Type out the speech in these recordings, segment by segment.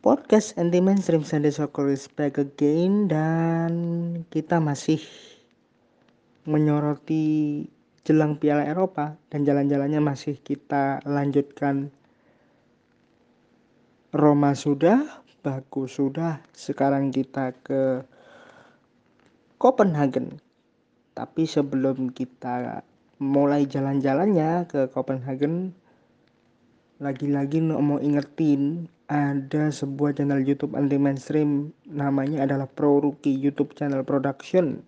Podcast anti mainstream Sunday Soccer is back again dan kita masih menyoroti jelang Piala Eropa dan jalan-jalannya masih kita lanjutkan Roma sudah, Baku sudah, sekarang kita ke Copenhagen. Tapi sebelum kita mulai jalan-jalannya ke Copenhagen, lagi-lagi mau ingetin ada sebuah channel YouTube anti mainstream namanya adalah Pro Rookie YouTube channel production.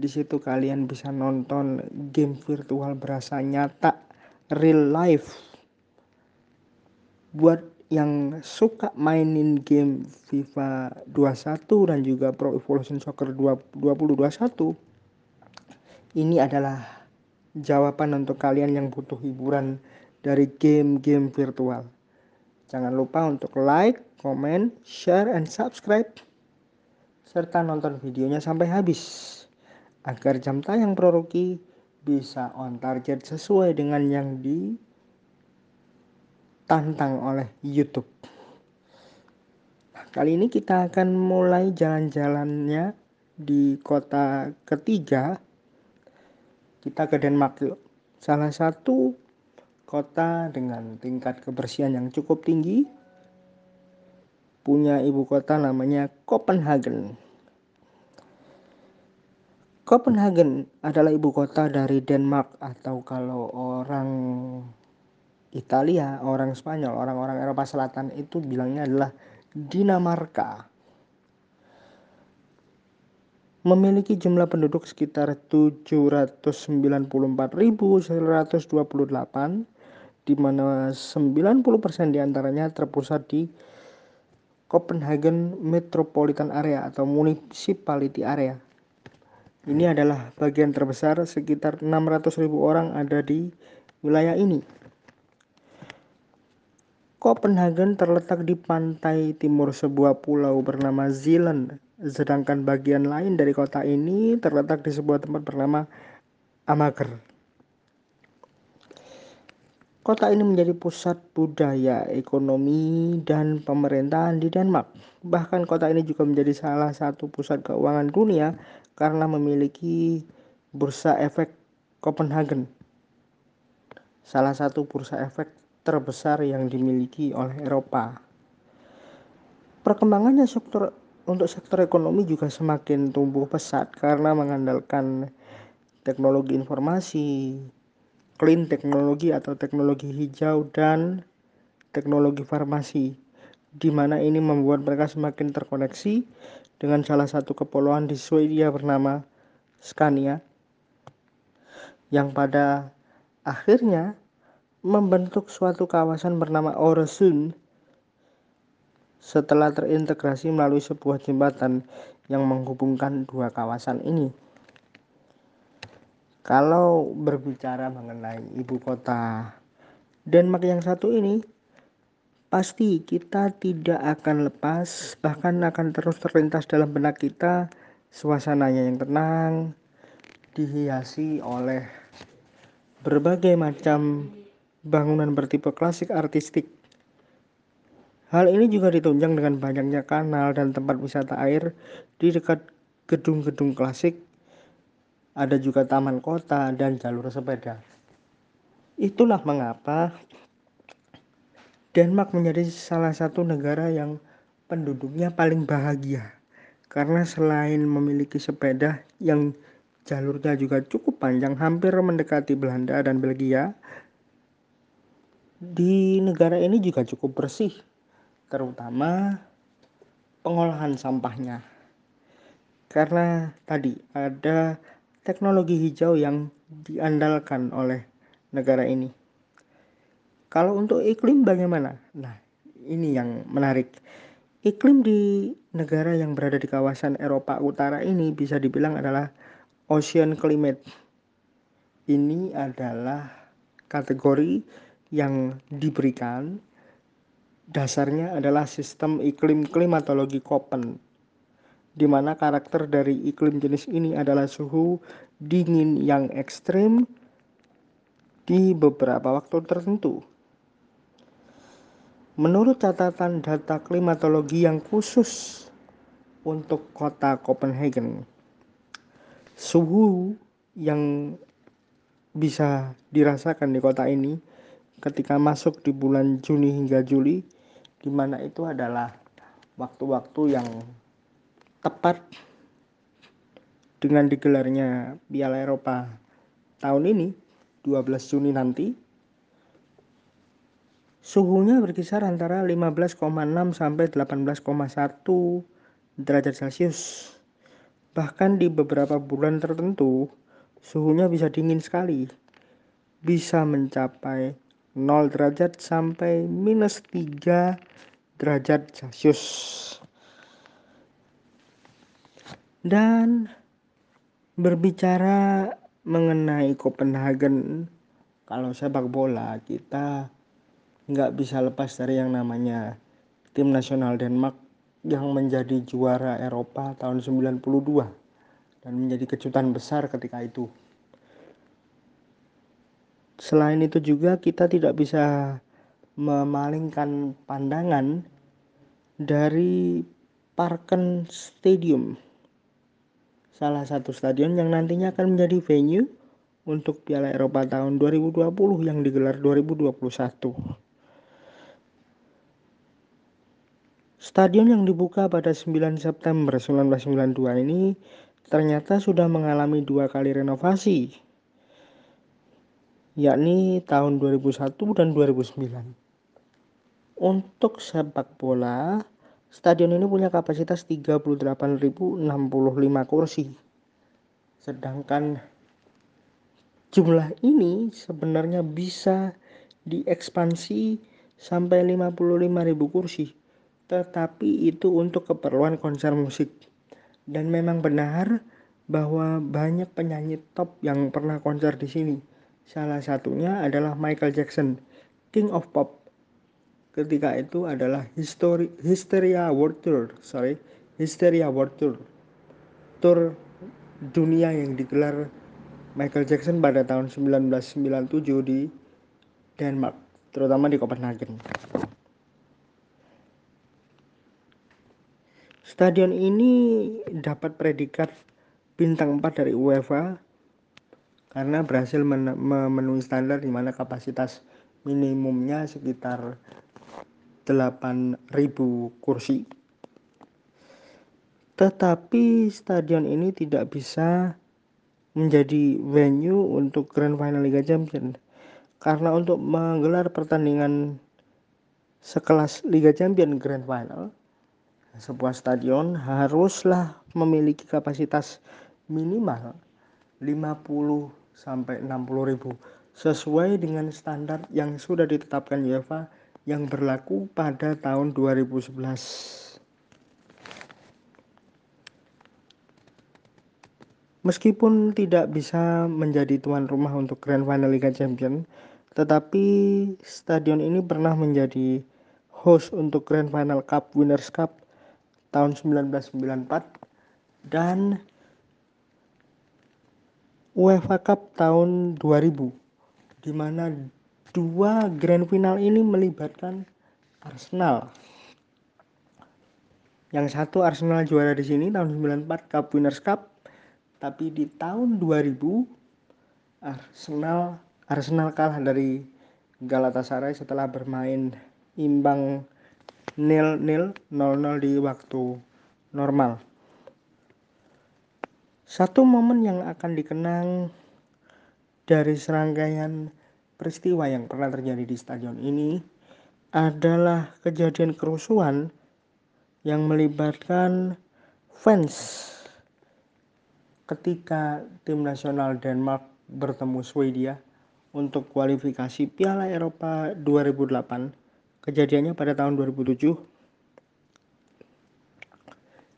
Di situ kalian bisa nonton game virtual berasa nyata real life. Buat yang suka mainin game FIFA 21 dan juga Pro Evolution Soccer 2021 ini adalah jawaban untuk kalian yang butuh hiburan dari game-game virtual. Jangan lupa untuk like, comment, share, and subscribe. Serta nonton videonya sampai habis. Agar jam tayang Proroki bisa on target sesuai dengan yang ditantang oleh YouTube. Nah, kali ini kita akan mulai jalan-jalannya di kota ketiga. Kita ke Denmark yuk. Salah satu kota dengan tingkat kebersihan yang cukup tinggi punya ibu kota namanya Copenhagen. Copenhagen adalah ibu kota dari Denmark atau kalau orang Italia, orang Spanyol, orang-orang Eropa Selatan itu bilangnya adalah Dinamarca memiliki jumlah penduduk sekitar 794.128 di mana 90% di antaranya terpusat di Copenhagen Metropolitan Area atau Municipality Area. Ini adalah bagian terbesar sekitar 600.000 orang ada di wilayah ini. Copenhagen terletak di pantai timur sebuah pulau bernama Zealand, sedangkan bagian lain dari kota ini terletak di sebuah tempat bernama Amager. Kota ini menjadi pusat budaya, ekonomi, dan pemerintahan di Denmark. Bahkan kota ini juga menjadi salah satu pusat keuangan dunia karena memiliki bursa efek Copenhagen. Salah satu bursa efek terbesar yang dimiliki oleh Eropa. Perkembangannya sektor untuk sektor ekonomi juga semakin tumbuh pesat karena mengandalkan teknologi informasi, clean teknologi atau teknologi hijau dan teknologi farmasi di mana ini membuat mereka semakin terkoneksi dengan salah satu kepulauan di Swedia bernama Scania yang pada akhirnya membentuk suatu kawasan bernama Öresund setelah terintegrasi melalui sebuah jembatan yang menghubungkan dua kawasan ini. Kalau berbicara mengenai ibu kota Denmark yang satu ini, pasti kita tidak akan lepas, bahkan akan terus terlintas dalam benak kita suasananya yang tenang, dihiasi oleh berbagai macam bangunan bertipe klasik artistik. Hal ini juga ditunjang dengan banyaknya kanal dan tempat wisata air di dekat gedung-gedung klasik ada juga taman kota dan jalur sepeda. Itulah mengapa Denmark menjadi salah satu negara yang penduduknya paling bahagia karena selain memiliki sepeda yang jalurnya juga cukup panjang hampir mendekati Belanda dan Belgia di negara ini juga cukup bersih terutama pengolahan sampahnya karena tadi ada teknologi hijau yang diandalkan oleh negara ini. Kalau untuk iklim bagaimana? Nah, ini yang menarik. Iklim di negara yang berada di kawasan Eropa Utara ini bisa dibilang adalah ocean climate. Ini adalah kategori yang diberikan dasarnya adalah sistem iklim klimatologi Koppen di mana karakter dari iklim jenis ini adalah suhu dingin yang ekstrim di beberapa waktu tertentu. Menurut catatan data klimatologi yang khusus untuk kota Copenhagen, suhu yang bisa dirasakan di kota ini ketika masuk di bulan Juni hingga Juli, di mana itu adalah waktu-waktu yang tepat dengan digelarnya Piala Eropa tahun ini 12 Juni nanti Suhunya berkisar antara 15,6 sampai 18,1 derajat Celcius. Bahkan di beberapa bulan tertentu, suhunya bisa dingin sekali. Bisa mencapai 0 derajat sampai minus 3 derajat Celcius. Dan berbicara mengenai Copenhagen, kalau sepak bola kita nggak bisa lepas dari yang namanya tim nasional Denmark yang menjadi juara Eropa tahun 92 dan menjadi kejutan besar ketika itu. Selain itu juga kita tidak bisa memalingkan pandangan dari Parken Stadium. Salah satu stadion yang nantinya akan menjadi venue untuk Piala Eropa tahun 2020 yang digelar 2021. Stadion yang dibuka pada 9 September 1992 ini ternyata sudah mengalami dua kali renovasi, yakni tahun 2001 dan 2009. Untuk sepak bola, stadion ini punya kapasitas 38.065 kursi. Sedangkan jumlah ini sebenarnya bisa diekspansi sampai 55.000 kursi tetapi itu untuk keperluan konser musik. Dan memang benar bahwa banyak penyanyi top yang pernah konser di sini. Salah satunya adalah Michael Jackson, King of Pop. Ketika itu adalah History, Hysteria World Tour, sorry, Hysteria World Tour. Tour dunia yang digelar Michael Jackson pada tahun 1997 di Denmark, terutama di Copenhagen. Stadion ini dapat predikat bintang 4 dari UEFA karena berhasil memenuhi standar di mana kapasitas minimumnya sekitar 8.000 kursi. Tetapi stadion ini tidak bisa menjadi venue untuk Grand Final Liga Champions karena untuk menggelar pertandingan sekelas Liga Champions Grand Final sebuah stadion haruslah memiliki kapasitas minimal 50 sampai 60 ribu sesuai dengan standar yang sudah ditetapkan UEFA yang berlaku pada tahun 2011. Meskipun tidak bisa menjadi tuan rumah untuk Grand Final Liga Champions, tetapi stadion ini pernah menjadi host untuk Grand Final Cup Winners Cup tahun 1994 dan UEFA Cup tahun 2000 di mana dua grand final ini melibatkan Arsenal. Yang satu Arsenal juara di sini tahun 94 Cup Winners Cup, tapi di tahun 2000 Arsenal Arsenal kalah dari Galatasaray setelah bermain imbang nil nil 00 di waktu normal. Satu momen yang akan dikenang dari serangkaian peristiwa yang pernah terjadi di stadion ini adalah kejadian kerusuhan yang melibatkan fans ketika tim nasional Denmark bertemu Swedia untuk kualifikasi Piala Eropa 2008 Kejadiannya pada tahun 2007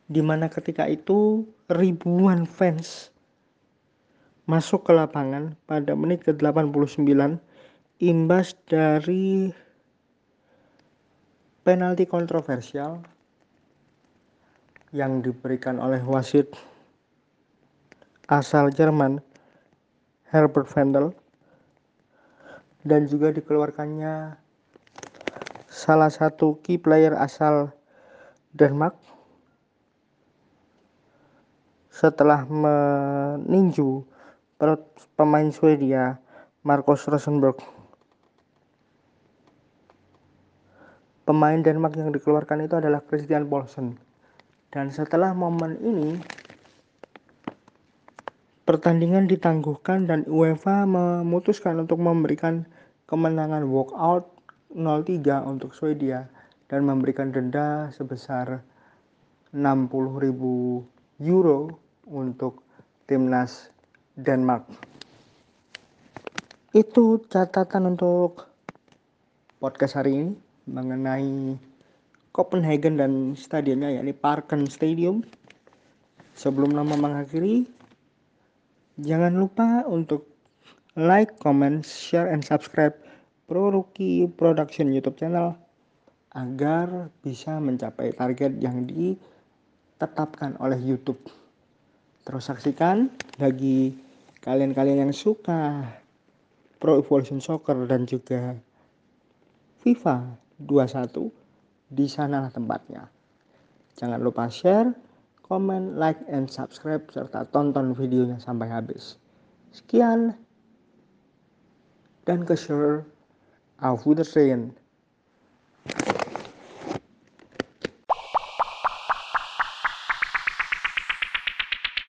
di mana ketika itu ribuan fans masuk ke lapangan pada menit ke-89 imbas dari penalti kontroversial yang diberikan oleh wasit asal Jerman Herbert Vendel dan juga dikeluarkannya salah satu key player asal Denmark setelah meninju pemain Swedia Marcus Rosenberg. Pemain Denmark yang dikeluarkan itu adalah Christian Poulsen. Dan setelah momen ini pertandingan ditangguhkan dan UEFA memutuskan untuk memberikan kemenangan walkout 0-3 untuk Swedia dan memberikan denda sebesar 60.000 euro untuk timnas Denmark. Itu catatan untuk podcast hari ini mengenai Copenhagen dan stadionnya yakni Parken Stadium. Sebelum nama mengakhiri, Jangan lupa untuk like, comment, share, and subscribe Pro Rookie Production YouTube channel agar bisa mencapai target yang ditetapkan oleh YouTube. Terus saksikan bagi kalian-kalian yang suka Pro Evolution Soccer dan juga FIFA 21 di sanalah tempatnya. Jangan lupa share, komen, like, and subscribe, serta tonton videonya sampai habis. Sekian, dan ke share. Auf Wiedersehen.